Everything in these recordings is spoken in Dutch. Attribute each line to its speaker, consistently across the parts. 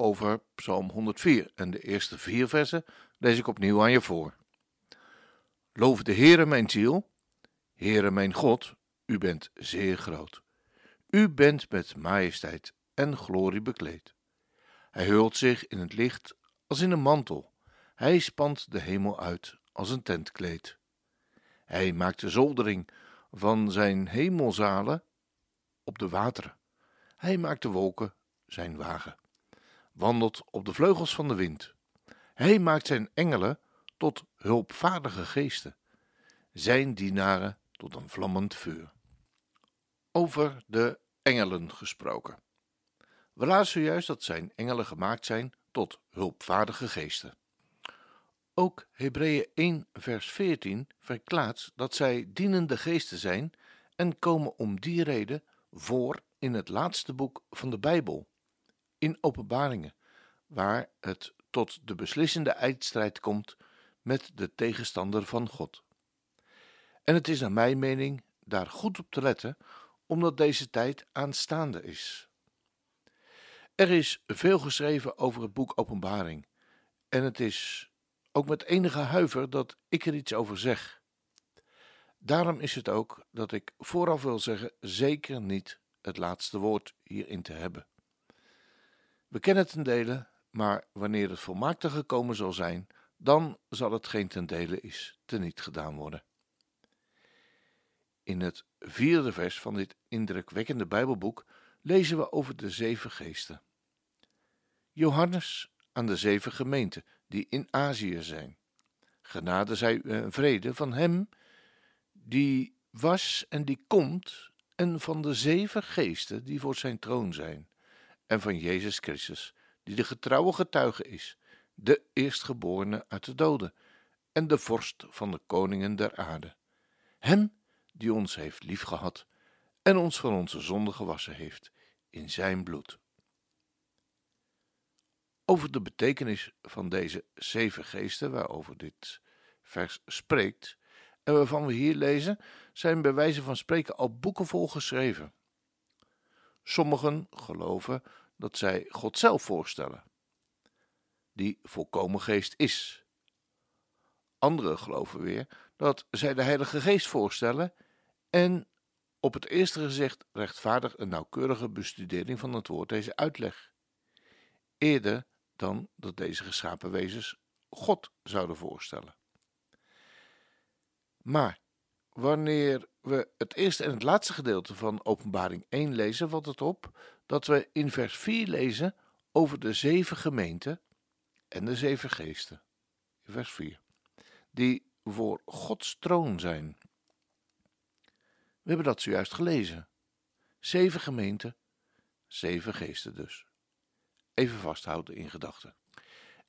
Speaker 1: over Psalm 104 en de eerste vier versen lees ik opnieuw aan je voor. Loof de Heere mijn ziel, Heere mijn God, u bent zeer groot. U bent met majesteit en glorie bekleed. Hij hult zich in het licht als in een mantel. Hij spant de hemel uit als een tentkleed. Hij maakt de zoldering van zijn hemelzalen op de wateren. Hij maakt de wolken zijn wagen wandelt op de vleugels van de wind. Hij maakt zijn engelen tot hulpvaardige geesten, zijn dienaren tot een vlammend vuur. Over de engelen gesproken. We lazen zojuist dat zijn engelen gemaakt zijn tot hulpvaardige geesten. Ook Hebreeën 1 vers 14 verklaart dat zij dienende geesten zijn en komen om die reden voor in het laatste boek van de Bijbel, in Openbaringen, waar het tot de beslissende eindstrijd komt met de tegenstander van God. En het is naar mijn mening daar goed op te letten, omdat deze tijd aanstaande is. Er is veel geschreven over het boek Openbaring, en het is ook met enige huiver dat ik er iets over zeg. Daarom is het ook dat ik vooraf wil zeggen zeker niet het laatste woord hierin te hebben. We kennen ten dele, maar wanneer het volmaakte gekomen zal zijn, dan zal het geen ten dele is teniet gedaan worden. In het vierde vers van dit indrukwekkende Bijbelboek lezen we over de zeven geesten. Johannes aan de zeven gemeenten die in Azië zijn. Genade zij en vrede van hem die was en die komt, en van de zeven geesten die voor zijn troon zijn, en van Jezus Christus, die de getrouwe getuige is, de eerstgeborene uit de doden en de vorst van de koningen der aarde. Hem die ons heeft liefgehad en ons van onze zonde gewassen heeft in zijn bloed. Over de betekenis van deze zeven geesten waarover dit vers spreekt en waarvan we hier lezen, zijn bij wijze van spreken al boeken vol geschreven. Sommigen geloven dat zij God zelf voorstellen, die volkomen geest is. Anderen geloven weer dat zij de Heilige Geest voorstellen en op het eerste gezicht rechtvaardig een nauwkeurige bestudering van het woord deze uitleg, eerder dan dat deze geschapen wezens God zouden voorstellen. Maar wanneer we het eerste en het laatste gedeelte van Openbaring 1 lezen, valt het op dat we in vers 4 lezen over de zeven gemeenten en de zeven geesten. vers 4. Die voor Gods troon zijn. We hebben dat zojuist gelezen. Zeven gemeenten, zeven geesten dus. Even vasthouden in gedachten.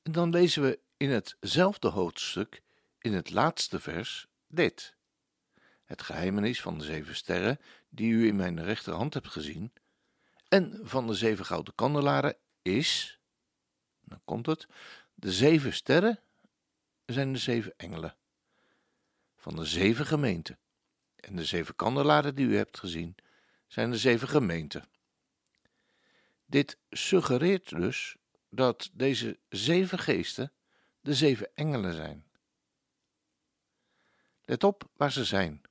Speaker 1: En dan lezen we in hetzelfde hoofdstuk, in het laatste vers, dit. Het geheimenis van de zeven sterren, die u in mijn rechterhand hebt gezien, en van de zeven gouden kandelaren is, dan komt het, de zeven sterren zijn de zeven engelen van de zeven gemeenten. En de zeven kandelaren die u hebt gezien zijn de zeven gemeenten. Dit suggereert dus dat deze zeven geesten de zeven engelen zijn. Let op waar ze zijn.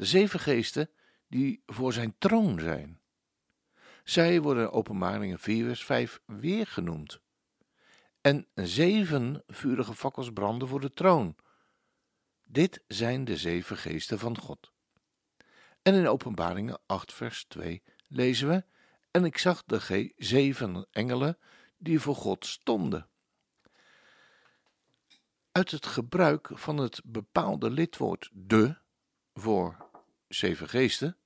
Speaker 1: De zeven geesten die voor zijn troon zijn. Zij worden in Openbaringen 4 vers 5 weer genoemd. En zeven vurige fakkels branden voor de troon. Dit zijn de zeven geesten van God. En in Openbaringen 8 vers 2 lezen we, en ik zag de zeven engelen die voor God stonden. Uit het gebruik van het bepaalde lidwoord de voor zeven geesten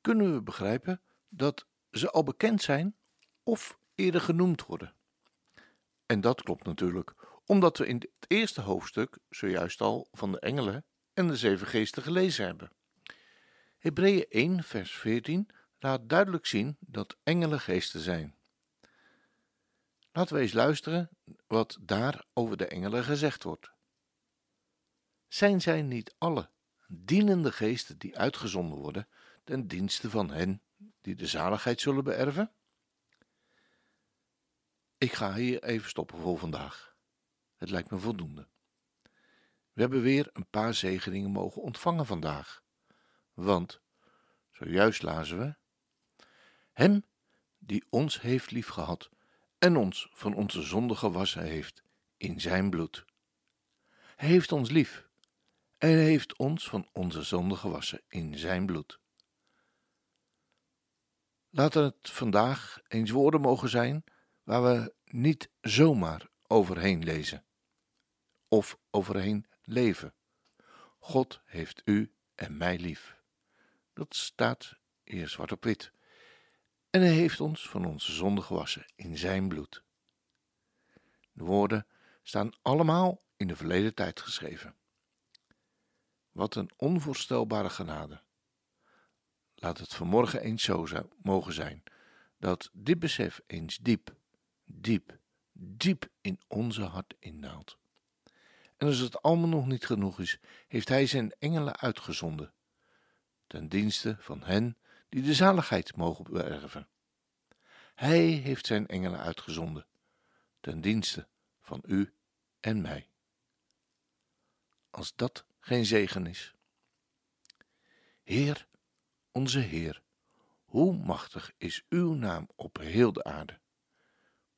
Speaker 1: kunnen we begrijpen dat ze al bekend zijn of eerder genoemd worden. En dat klopt natuurlijk, omdat we in het eerste hoofdstuk zojuist al van de engelen en de zeven geesten gelezen hebben. Hebreeën 1, vers 14 laat duidelijk zien dat engelen geesten zijn. Laten we eens luisteren wat daar over de engelen gezegd wordt. Zijn zij niet alle dienende geesten die uitgezonden worden ten dienste van hen die de zaligheid zullen beërven? Ik ga hier even stoppen voor vandaag. Het lijkt me voldoende. We hebben weer een paar zegeningen mogen ontvangen vandaag. Want, zojuist lazen we, Hem die ons heeft liefgehad en ons van onze zonde gewassen heeft in zijn bloed. Hij heeft ons lief en hij heeft ons van onze zonde gewassen in zijn bloed. Laten het vandaag eens woorden mogen zijn waar we niet zomaar overheen lezen of overheen leven. God heeft u en mij lief. Dat staat hier zwart op wit. En hij heeft ons van onze zonde gewassen in zijn bloed. De woorden staan allemaal in de verleden tijd geschreven. Wat een onvoorstelbare genade. Laat het vanmorgen eens zo mogen zijn dat dit besef eens diep, diep, diep in onze hart indaalt. En als het allemaal nog niet genoeg is, heeft Hij zijn engelen uitgezonden, ten dienste van hen die de zaligheid mogen beërven. Hij heeft zijn engelen uitgezonden, ten dienste van u en mij. Als dat geen zegen is. Heer, onze Heer, hoe machtig is uw naam op heel de aarde.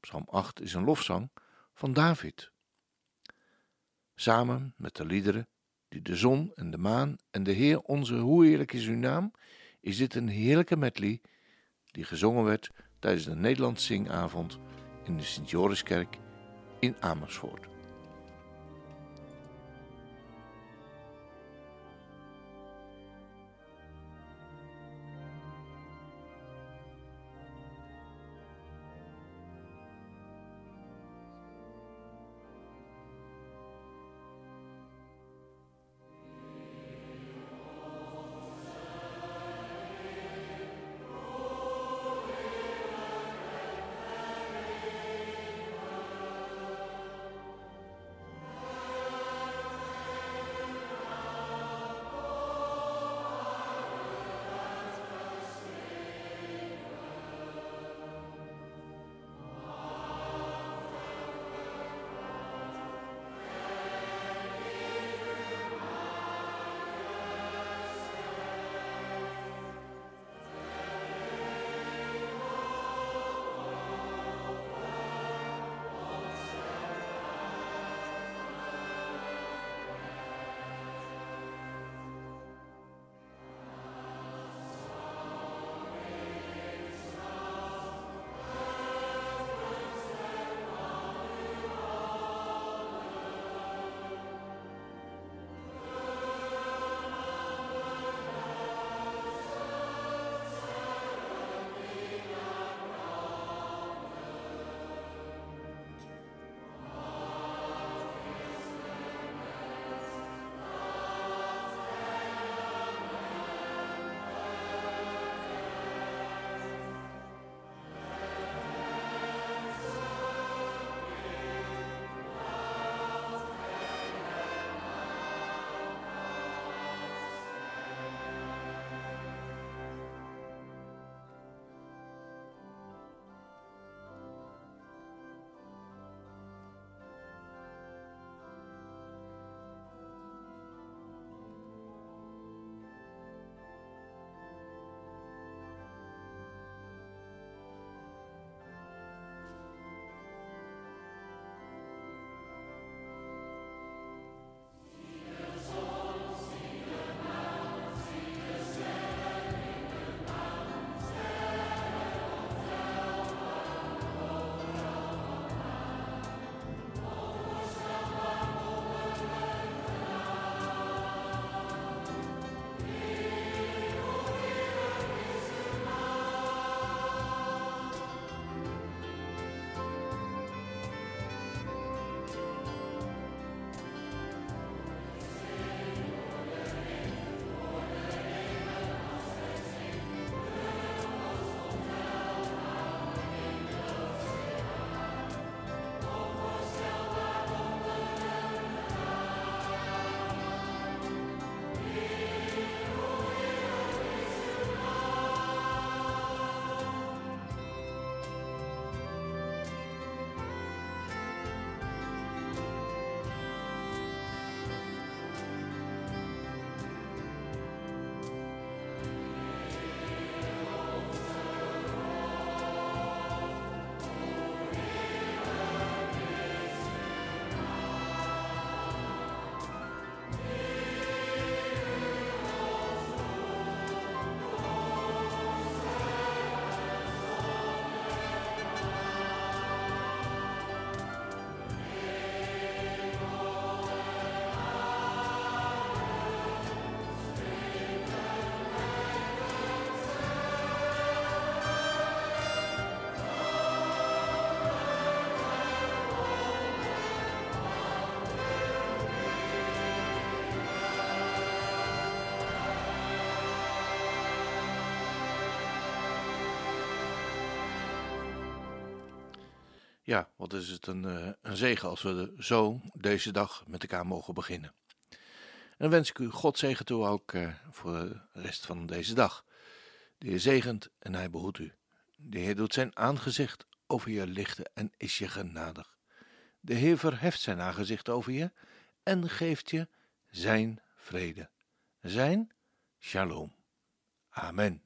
Speaker 1: Psalm 8 is een lofzang van David. Samen met de liederen die de zon en de maan en de Heer onze hoe heerlijk is uw naam, is dit een heerlijke medley die gezongen werd tijdens de Nederlandse zingavond in de Sint-Joriskerk in Amersfoort. Ja, wat is het een, uh, een zegen als we zo deze dag met elkaar mogen beginnen. En wens ik u God zegen toe ook uh, voor de rest van deze dag. De Heer zegent en hij behoedt u. De Heer doet zijn aangezicht over je lichten en is je genadig. De Heer verheft zijn aangezicht over je en geeft je zijn vrede. Zijn shalom. Amen.